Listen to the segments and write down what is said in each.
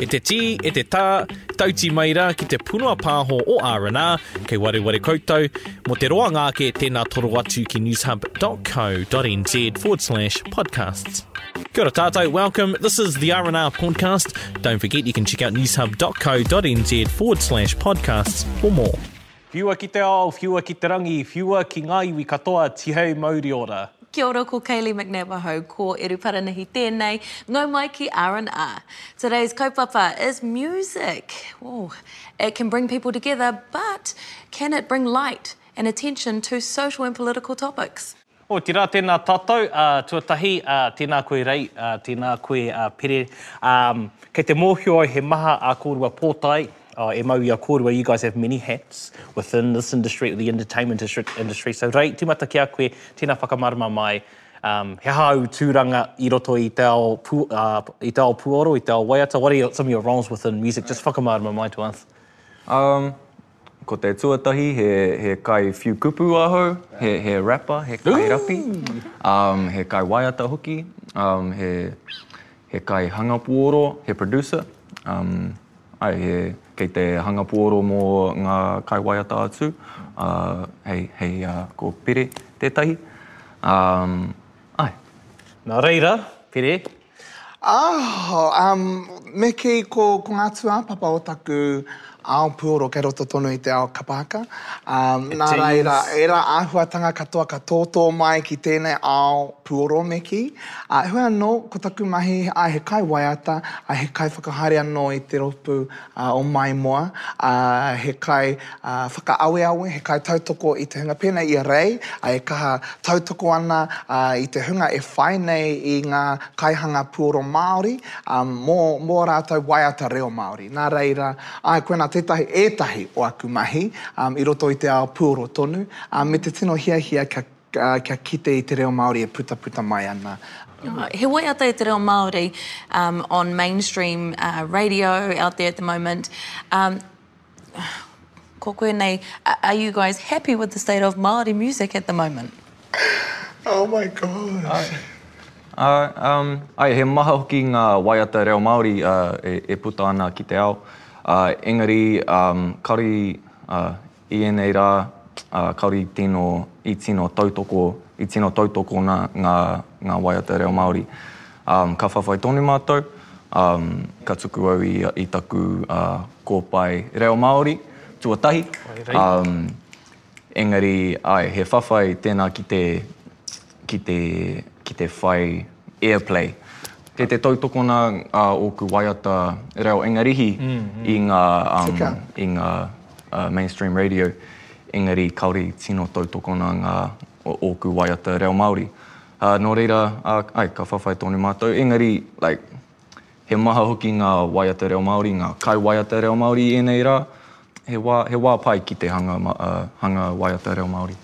E te tī, e te tā, tauti mai rā ki te punua pāho o R&R, kei wareware koutou, mō te roanga ake tēnā toro atu ki newshub.co.nz forward slash podcasts. Kia ora tātou, welcome, this is the R&R podcast. Don't forget you can check out newshub.co.nz forward slash podcasts for more. Whiua ki te ao, whiua ki te rangi, whiua ki ngā iwi katoa, tihei mauri ora. Kia ora ko Kaylee McNab ahau, ko Eru Paranahi tēnei, ngau mai ki RNR. Today's kaupapa is music, ooh, it can bring people together but can it bring light and attention to social and political topics? Otirā, tēnā tātou, ā, tuatahi, ā, tēnā koe Rei, ā, tēnā koe, ā, Pere, ā, kei te mōhio au he maha ā kōrua pōtae, ā, e mau i a kōrua, you guys have many hats within this industry, the entertainment industry, so Rei, tīmata ki a koe, tēnā whakamārama mai, ā, he aha āu tūranga i roto i te ao pū, ā, i te ao pūoro, i te ao waiata, what are your, some of your roles within music, just whakamārama mai to us. Um. Ko te tuatahi he kai whiu kupu ahau, he rapper, he kai rapi, he kai waiata hoki, he kai hanga puoro, he producer, ae, kei te hanga puoro mo nga kai waiata atu, hei ko Pere tetahi, ae. Na reira, Pere, Oh, um, me kī, ko, ko ngā tūāpapa o taku ao puoro kei roto tonu i te ao kapa haka. Um, nā reira, ērā āhuatanga katoa ka tōtō mai ki tēnei ao puoro me kī. Uh, heoi anō, ko taku mahi, ai he kaiwaiata, ai he kaiwhakahaere anō i te rōpū uh, o Maimoa, uh, he kai Ā, whakaaweawe he kaitautoko i te hunga pēnei i a Ray, ā, e kaha tautoko ana i te hunga e whai nei i ngā kaihanga puoro Māori mō ō rātou waiata reo Māori. Nā reira, āe, koinā tētahi, ētahi o aku mahi i roto i te ao puoro tonu, ā, me te tino hiahia kia kite i te reo Māori e putaputa mai ana. He waiata e te reo Māori on mainstream radio out there at the moment. Ko koe nei, are you guys happy with the state of Māori music at the moment? Oh my gosh! Ae, he maha hoki ngā waiata reo Māori e puta ana ki te ao, engari kāore i i ēnei rā, kāore i tino tautoko, i tino tautokona ngā waiata reo Māori. Um, ka whawhai tonu mātou, um, ka tuku au i, i taku uh, kōpae reo Māori tuatahi. Um, engari, ai, he whawhai tēnā ki te, ki te, ki te whai airplay. Kei te tautokona uh, ōku waiata reo Ingarihi mm, mm. i ngā, um, i ngā uh, mainstream radio. Engari, kāore i tino tautokona ngā, o ōku waiata reo Māori. Ā, nō reira, ā, āe, ka whawhai tonu mātou, engari, like, he maha hoki ngā waiata reo Māori, ngā kaiwaiata reo Māori i ēnei rā, he wā, he wā pai ki te hanga, ā, hanga waiata reo Māori.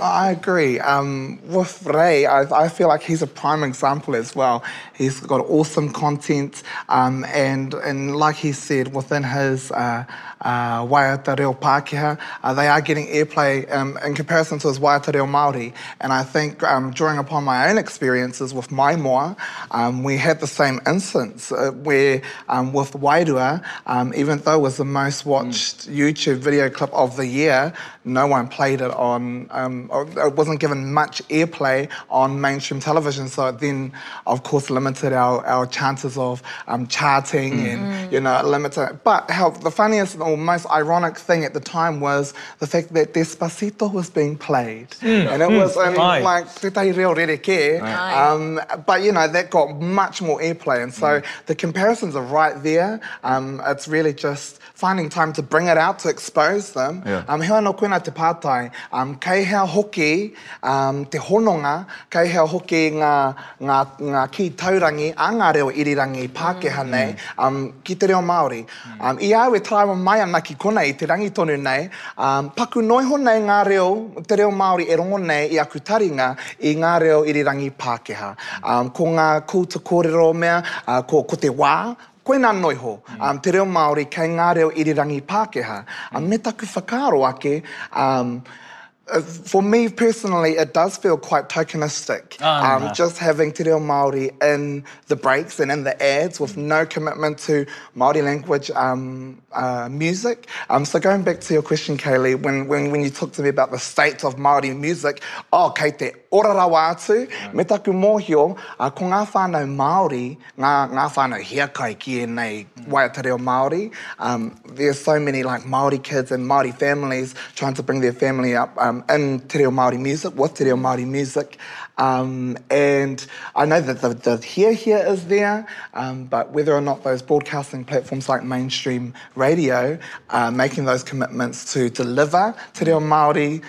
I agree, um, with Ray, I, I feel like he's a prime example as well. He's got awesome content, um, and, and like he said, within his uh, uh, waiata reo Pākehā, uh, they are getting airplay um, in comparison to his waiata reo Māori. And I think um, drawing upon my own experiences with my moa, um, we had the same instance uh, where um, with Wairua, um, even though it was the most watched YouTube video clip of the year, no one played it on, um, it wasn't given much airplay on mainstream television. So it then, of course, limited our, our chances of um, charting mm. and, you know, limited. But how the funniest or most ironic thing at the time was the fact that Despacito was being played. Mm. And it mm. was um, like, um, but, you know, that got much more airplay. And so hmm. the comparisons are right there. Um, it's really just finding time to bring it out to expose them um heoi anō koinā te pātai um kei hea hoki um te hononga, kei hea hoki ngā ngā ngā kī taurangi a ngā reo irirangi Pākehā nei um ki te reo Māori um i a au e taraiwa mai ana ki konei i te rangi tonu nei um paku noa iho nei ngā reo te reo Māori e rongo nei i aku taringa i ngā reo irirangi Pākehā um ko ngā kouta kōrero mea uh ko ko te wā Koinā noiho te reo Māori kei ngā reo irirangi Pākehā. Me taku whakaaro ake, for me personally it does feel quite tokenistic just having te reo Māori in the breaks and in the ads with no commitment to Māori language music. So going back to your question Kaylee, when you talk to me about the state of Māori music, oh kei te. Ora rawa atu, me taku mōhio, ko ngā whānau Māori, ngā, ngā whānau hiakai ki ēnei waiata reo Māori, um, there are so many like Māori kids and Māori families trying to bring their family up um, in te reo Māori music, with te reo Māori music, um, and I know that the, the hiahia is there, um, but whether or not those broadcasting platforms like mainstream radio are making those commitments to deliver te reo Māori,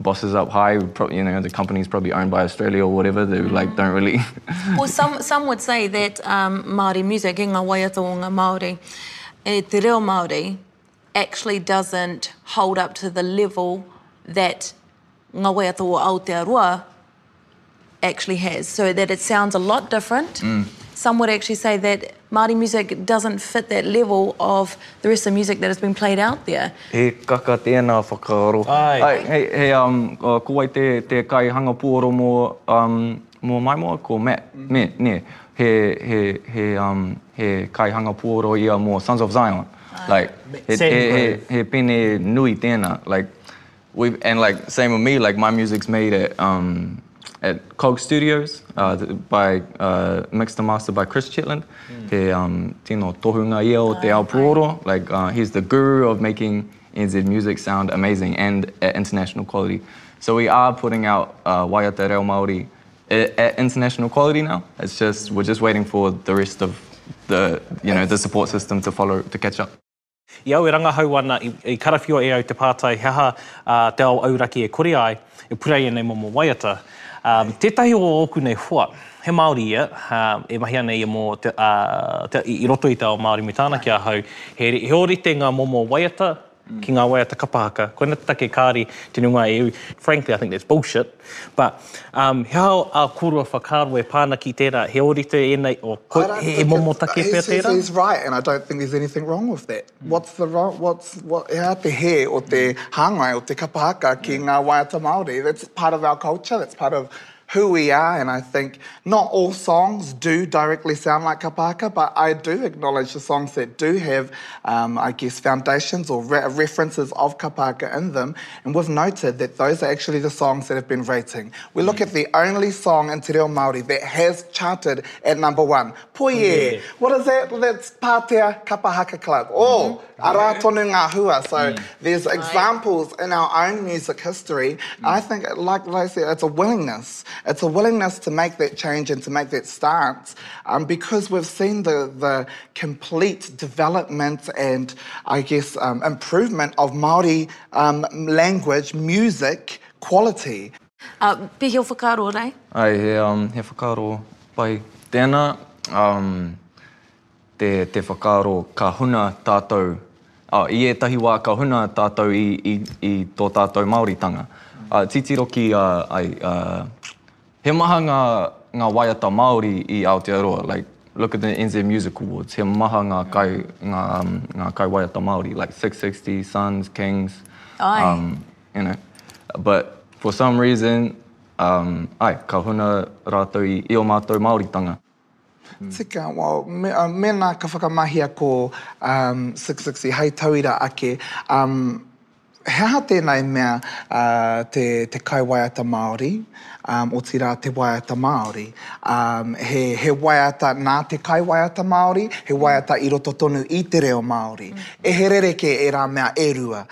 bosses up high. You know the company's probably owned by Australia or whatever. They mm. like don't really. well, some some would say that um, Maori music, inga waiata o Maori, e te reo Maori, actually doesn't hold up to the level that ngā waiata o Aotearoa actually has. So that it sounds a lot different. Mm. Some would actually say that Māori music doesn't fit that level of the rest of the music that has been played out there. He kaka tēnā whakaaro. Ai. Ai, hei, hei, um, uh, ko wai te, te kai hanga pōro mō, um, mō Maimoa? Ko Matt, mm. ne, ne. He, he, he, um, he kai hanga pōro ia mō Sons of Zion. Ai. Like, he, he, he, he pene nui tēnā. Like, We've and like same with me like my music's made at um at Cog Studios uh by uh mixed and mastered by Chris Chetland he um tino tohunga ia o te ao puoro like uh he's the guru of making NZ music sound amazing and at international quality so we are putting out uh waiata reo Māori at international quality now it's just we're just waiting for the rest of the you know the support system to follow to catch up. I au e rangahau ana, i karawhiua e au te pātai he aha te ao auraki e kore ai e purei ēnei momo waiata. Tētahi o ōku nei hoa, he Māori ia, e mahi ana ia mō te, i roto i te ao Māori me tāna ki ahau, he ōrite ngā momo waiata ki ngā waiata kapa haka. Koina te take kāre te nunga e ui. Frankly, I think that's bullshit. But, um, he aha a koroua whakaaro e pa ana ki tera, he orite enei o koe, he, he momo take pea tera? He's, he's right and I don't think there's anything wrong with that. Mm. What's the wrong, what's, what, he aha te he o te mm. hangai, o te kapa haka ki yeah. ngā waiata Māori? That's part of our culture, that's part of who we are and I think not all songs do directly sound like kapa haka but I do acknowledge the songs that do have um, I guess foundations or re references of kapa haka in them and we've noted that those are actually the songs that have been rating. We look mm. at the only song in Te Reo Māori that has charted at number one, Poie. Yeah. What is that? That's Pātea Kapahaka Club, Oh, mm Ara Tonu Ngā Hua. So mm. there's examples in our own music history. Mm. I think, like, like I said, it's a willingness It's a willingness to make that change and to make that start um, because we've seen the, the complete development and, I guess, um, improvement of Māori um, language, music, quality. Uh, pihi o whakaaro, Ray? Ai, he, um, he whakaaro pai tēnā. Um, te, te whakaaro ka huna tātou, uh, i ētahi wā ka huna tātou i, i, i tō tātou Māoritanga. Uh, titiro ki uh, ai, uh, He maha nga nga waiata Maori i Aotearoa like look at the NZ music awards he maha nga kai nga nga kai waiata Maori like six sixty, Sons, Kings um you know but for some reason um ae ka huna ratou i i o matou Maoritanga. Tika, well, mēnā ka whakamahia ko Sic Sixi hai tauira ake, he aha tēnā e mea te kaiwaiata Māori, otirā te waiata Māori. He waiata nā te kaiwaiata Māori, he waiata i roto tonu i te reo Māori. E he rerekē ērā mea e rua.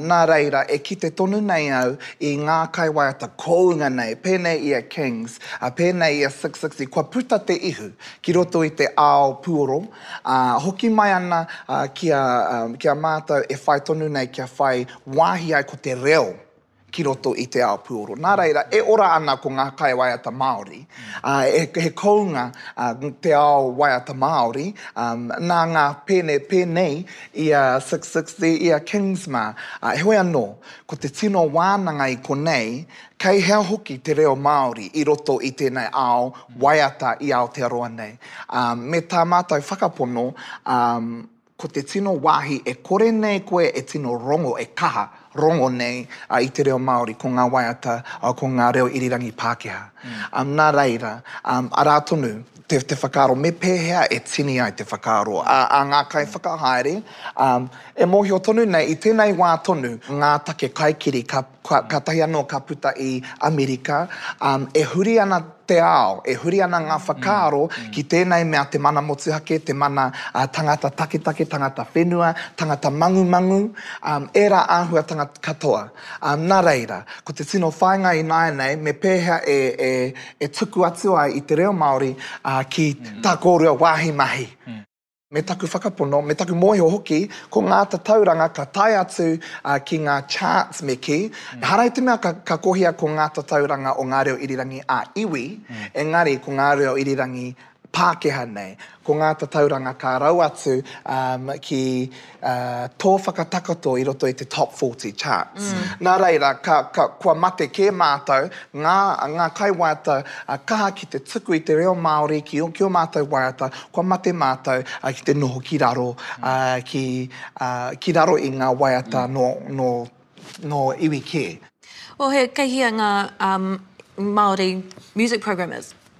Nā reira, e kite tonu nei au i ngā kaiwaiata kounga nei, pēnei i a Kings, Ā, pēnei i a 660 kua puta te ihu ki roto i te ao puoro, ā, hoki mai ana ki a, ki a mātou e whai tonu nei kia whai wāhi ai ko te reo ki roto i te ao puoro. Nā reira, e ora ana ko ngā kaiwaiata Māori, ā, he kounga te ao waiata Māori, ā, nā ngā pēne, pēnei i a 660, i a Kings mā. Ā, heoi anō, ko te tino wānanga i konei, Kei hea hoki te reo Māori i roto i tēnei ao waiata i Aotearoa nei? Me tā mātou whakapono, ko te tino wāhi e kore nei koe e tino rongo, e kaha rongo nei i te reo Māori, ko ngā waiata, ko ngā reo irirangi Pākehā. Nā reira, arā tonu. te, te whakaaro, me pēhea e tini ai te whakaaro a, a ngā kaiwhakahaere, ā, e mōhio tonu nei, i tēnei wā tonu, ngā take kaikiri, ka, ka, kātahi anō ka puta i Amerika, ā, e huri ana te ao, e huri ana ngā whakaaro ki tēnei mea te mana motuhake, te mana ā, tangata taketake, tangata whenua, tangata mangumangu, ā, ērā āhuatanga katoa. Ā, nā reira, ko te tino whāinga ināianei me pēhea e, e, e tuku atu ai i te reo Māori, ā, ki tā kōrua wāhi mahi. Me taku whakapono, me taku mōhio hoki, ko ngā tatauranga ka tae atu, ā, ki ngā charts me kī, ehara i te mea ka, ka kohia ko ngā tatauranga o ngā reo irirangi ā-iwi, engari ko ngā reo irirangi Pākehā nei. Ko ngā tatauranga ka rau atu ki tō whakatakoto i roto i te Top 40 Charts. Nā reira, kua mate kē mātou, ngā kaiwaiata kaha ki te tuku i te reo Māori ki ō mātou waiata, kua mate mātou ki te noho ki raro, ki raro i ngā waiata nō iwi kē. He kei hea ngā Māori music programmers?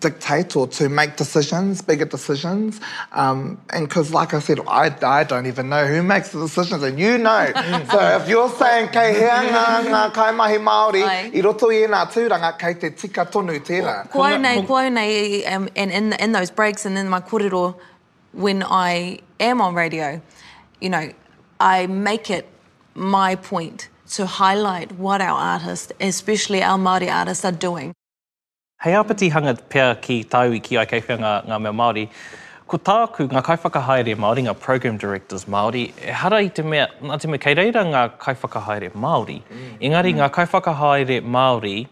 dictate or to make decisions, bigger decisions. Um, and because, like I said, I, I don't even know who makes the decisions, and you know. so if you're saying, kei hea ngā, ngā kaimahi Māori, Ai. i roto i ēnā tūranga, kei te tika tonu tērā. Ko au nei, ko au nei, um, and in, in those breaks and in my korero, when I am on radio, you know, I make it my point to highlight what our artists, especially our Māori artists, are doing. Hei āpitihanga pea ki tāu i kī ai kei whea ngā mea Māori, ko tāku, ngā kaiwhakahaere Māori, ngā Program Directors Māori, ehara i te mea, nā te mea kei reira ngā kaiwhakahaere Māori, engari ngā kaiwhakahaere Māori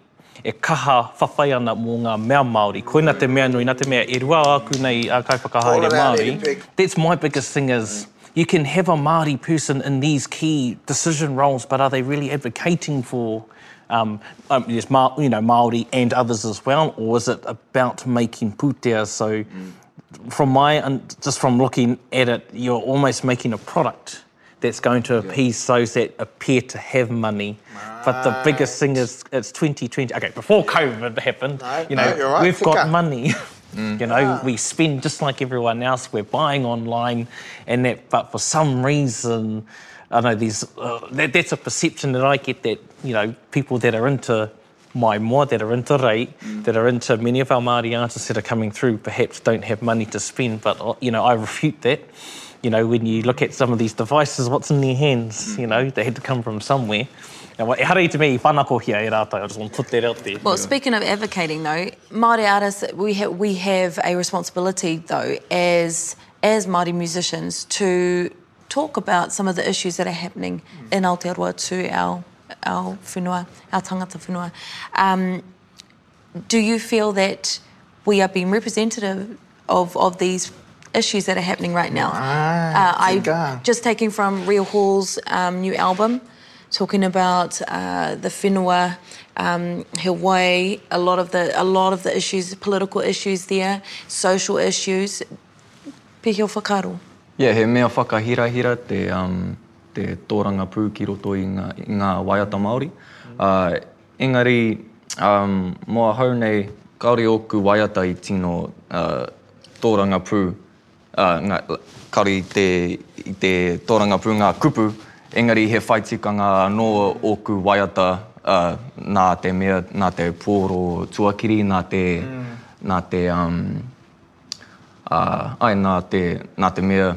e kaha whawhai ana mō ngā mea Māori, koina te mea nui, nā te mea e rua āku nei a kaiwhakahaere Māori, that's my biggest thing is, you can have a Māori person in these key decision roles but are they really advocating for um, um, yes, Ma, you know, Māori and others as well, or is it about making pūtea? So mm. from my, just from looking at it, you're almost making a product. that's going to appease yeah. those that appear to have money. Right. But the biggest thing is it's 2020. Okay, before COVID happened, no, you know, no, right, we've got money. Mm. You know, ah. we spend just like everyone else. We're buying online, and that. But for some reason, I know there's uh, that, that's a perception that I get that you know people that are into my Maimoa, that are into rei, mm. that are into many of our Māori artists that are coming through, perhaps don't have money to spend. But uh, you know, I refute that. you know, when you look at some of these devices, what's in their hands, you know, they had to come from somewhere. Now, e hara to me, mei, whanako hia e rātai, I just want to put that out there. Well, speaking of advocating, though, Māori artists, we have, we have a responsibility, though, as, as Māori musicians to talk about some of the issues that are happening in Aotearoa to our, our whenua, our tangata whenua. Um, do you feel that we are being representative of of these issues that are happening right now. Ah, uh, I tika. just taking from Reo Hall's um, new album, talking about uh, the whenua, um, he wai, a lot of the a lot of the issues, political issues there, social issues. Pihi o whakaro. Yeah, he mea whakahirahira te um, te tōrangapū ki roto i ngā, i ngā waiata Māori. Uh, Engari, mō ahau nei, kāore ōku waiata i tino tōrangapū, kāore i te tōrangapū ngā kupu, engari he whai tikanga anō ōku waiata nā te mea, nā te pōro tuakiri, nā te, nā te, āe, nā te mea,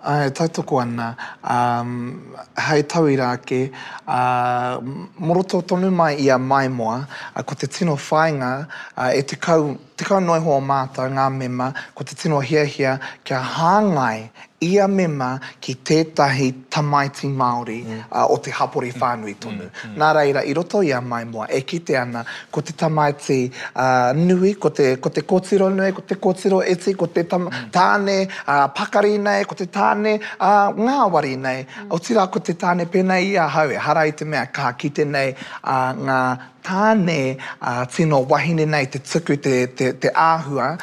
Āe, e tautoko ana, ā, hei tauira ake, ā, mō roto tonu mai i a Maimoa, ā, ko te tino whāinga, ā, e tekau, tekau noa iho o mātou ngā mema, ko te tino hiahia kia hāngai ia mema ki tētahi tamaiti Māori, ā, o te hapori whānui tonu. Nā reira, i roto i a Maimoa, e kite ana, Ko te tamaiti nui, ko te, ko te kōtiro nui, ko te kōtiro iti, ko te tam, tāne pakari nei, ko te tāne ngāwari nei. Otirā ko te tāne pēnei i ahau, ehara i te mea ka kite nei ngā tāne tino wahine nei te tuku te, te, te āhua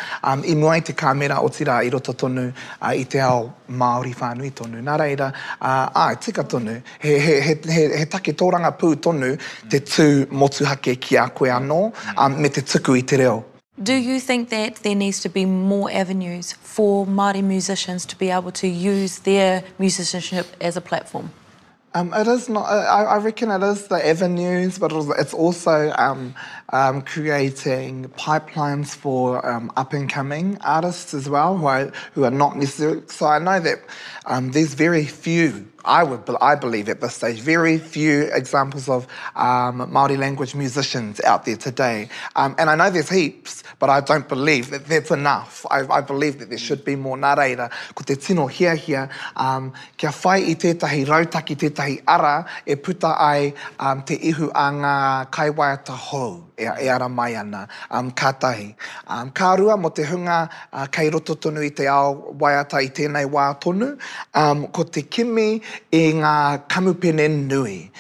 i mua i te kāmera, otirā i roto tonu i te ao Māori whānui tonu. Nā reira, āe, tika tonu. he, he, he, he, he take tōranga pū tonu te tū motuhake ki a koe anō um, me te tuku i te reo. Do you think that there needs to be more avenues for Māori musicians to be able to use their musicianship as a platform? Um, it is not. I, I, reckon it is the avenues, but it's also um, um, creating pipelines for um, up and coming artists as well, who are, who are not necessarily. So I know that um, there's very few I would I believe at this stage very few examples of um, Māori language musicians out there today. Um, and I know there's heaps, but I don't believe that that's enough. I, I believe that there should be more. Nā reira, ko te tino hiahia, um, kia whai i tētahi rautaki, tētahi ara e puta ai um, te ihu a ngā kaiwaiata hou. e ara mai ana. Kātahi. Ka rua, mō te hunga kei roto tonu i te ao waiata i tēnei wā tonu, ko te kimi i ngā kamupene nui,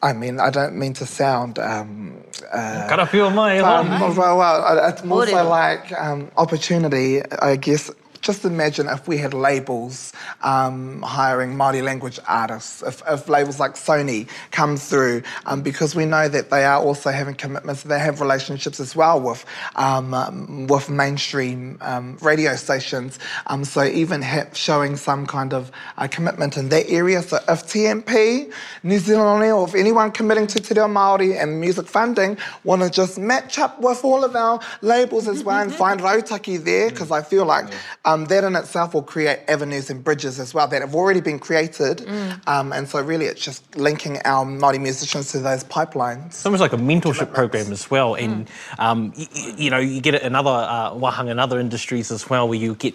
I mean, I don't mean to sound, Karawhiua mai e hoa nei. Well, it's more so like opportunity, I guess. just imagine if we had labels um, hiring Māori language artists, if, if, labels like Sony come through, um, because we know that they are also having commitments, they have relationships as well with, um, with mainstream um, radio stations. Um, so even have, showing some kind of uh, commitment in that area. So if TMP, New Zealand or if anyone committing to Te Reo Māori and music funding want to just match up with all of our labels as well and find rautaki there, because I feel like... Yeah um, that in itself will create avenues and bridges as well that have already been created. Mm. Um, and so, really, it's just linking our Māori musicians to those pipelines. It's almost like a mentorship program as well. And, mm. um, you, you know, you get it in other uh, wahanga and other industries as well, where you get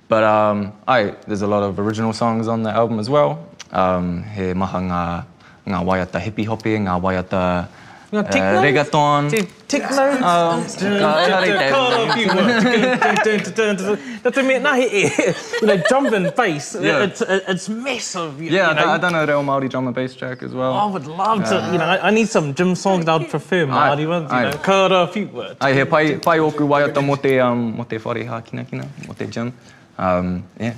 But um ae there's a lot of original songs on the album as well um he maha nga nga waiata hipi hopi nga waiata uh reggaeton ae he pai pai oku waiata mo te um mo te whare hākinakina. Mō te jump, um, yeah.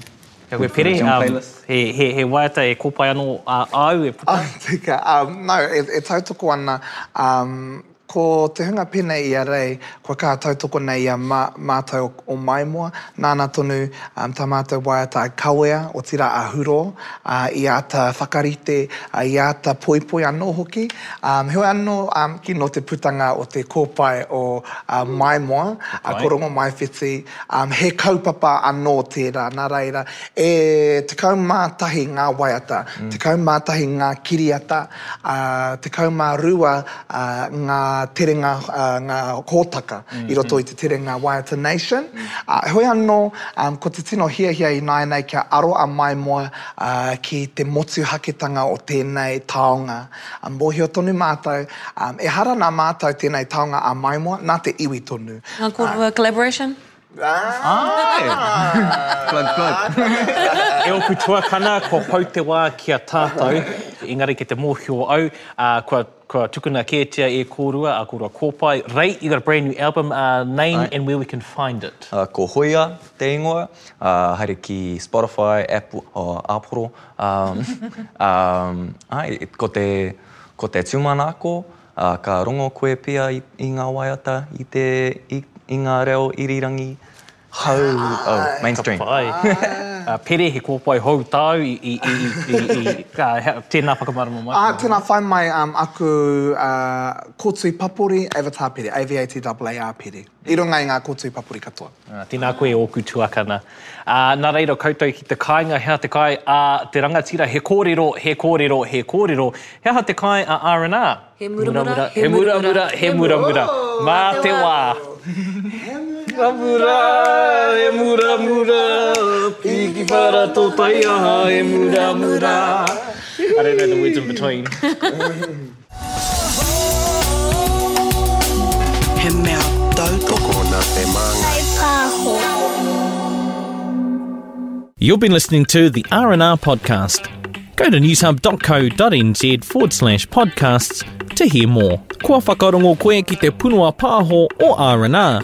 Kia koe Pere, um, he, he, he waiata e kōpae anō a, a au e puta? Oh, tika, um, no, e, e tautoko ana, um, ko te hunga pēnei i a Rei, kua kaha tautoko nei i a ma, mātou o, o Maimoa, nāna tonu um, tā mātou waiata a kawea, otirā a hurō, ā, i āta whakarite, ā, i āta poipoi anō hoki. Um, heoi anō, um, kino te putanga o te kōpae o uh, Maimoa, a Korongo Maiwhiti, He kaupapa anō tērā, nā reira, e 11 ngā waiata, 11 ngā kiriata, 12 ngā terenga, ngā hōtaka i roto i te terenga Waiata Nation. Heoi anō, ko te tino hiahia ināianei kia aro a Maimoa ki te motuhaketanga o tēnei taonga. Mōhio tonu mātou, ehara nā mātou tēnei taonga a Maimoa, nā te iwi tonu. Ngā kōrua collaboration? Āe! Plug, plug. E ōku tuakana, kua pau te wā ki a tātou, engari ki te mōhio au, kua tukuna kētia e kōrua, a kōrua Kōpae, Rei, you've got a brand new album, name and where we can find it? Ko Hoia te ingoa, haere ki Spotify, Apple, Aporo, Um, um, ai, ko te, ko te tūmanako, uh, ka rongo koe pia i, i ngā waiata, i, te, i, i ngā reo irirangi hou, oh, mainstream. Ka pai. uh, Pere, he kōpae hou tāu i, i, i, i, i, i ka, tēnā whakamarama mai. Ah, tēnā whai mai um, aku uh, kōtui papori, Avatar Pere, A-V-A-T-A-A-R Pere, i runga i ngā kōtui papori katoa. Tēnā koe e ōku tuakana. Ā, nā reira koutou ki te kāinga, he aha te kai a te rangatira, he kōrero, he kōrero, he kōrero, he aha te kai a R&R? He muramura, he muramura, he muramura, mā te wā. He muramura, he muramura, piki whara tō taiaha, he muramura. I don't know the words in between. He mea tautoko nā te māngai. Hai pāho. You've been listening to the R&R podcast. Go to newshub.co.nz forward slash podcasts to hear more. Kua whakarongo koe ki te punua pāho o R&R?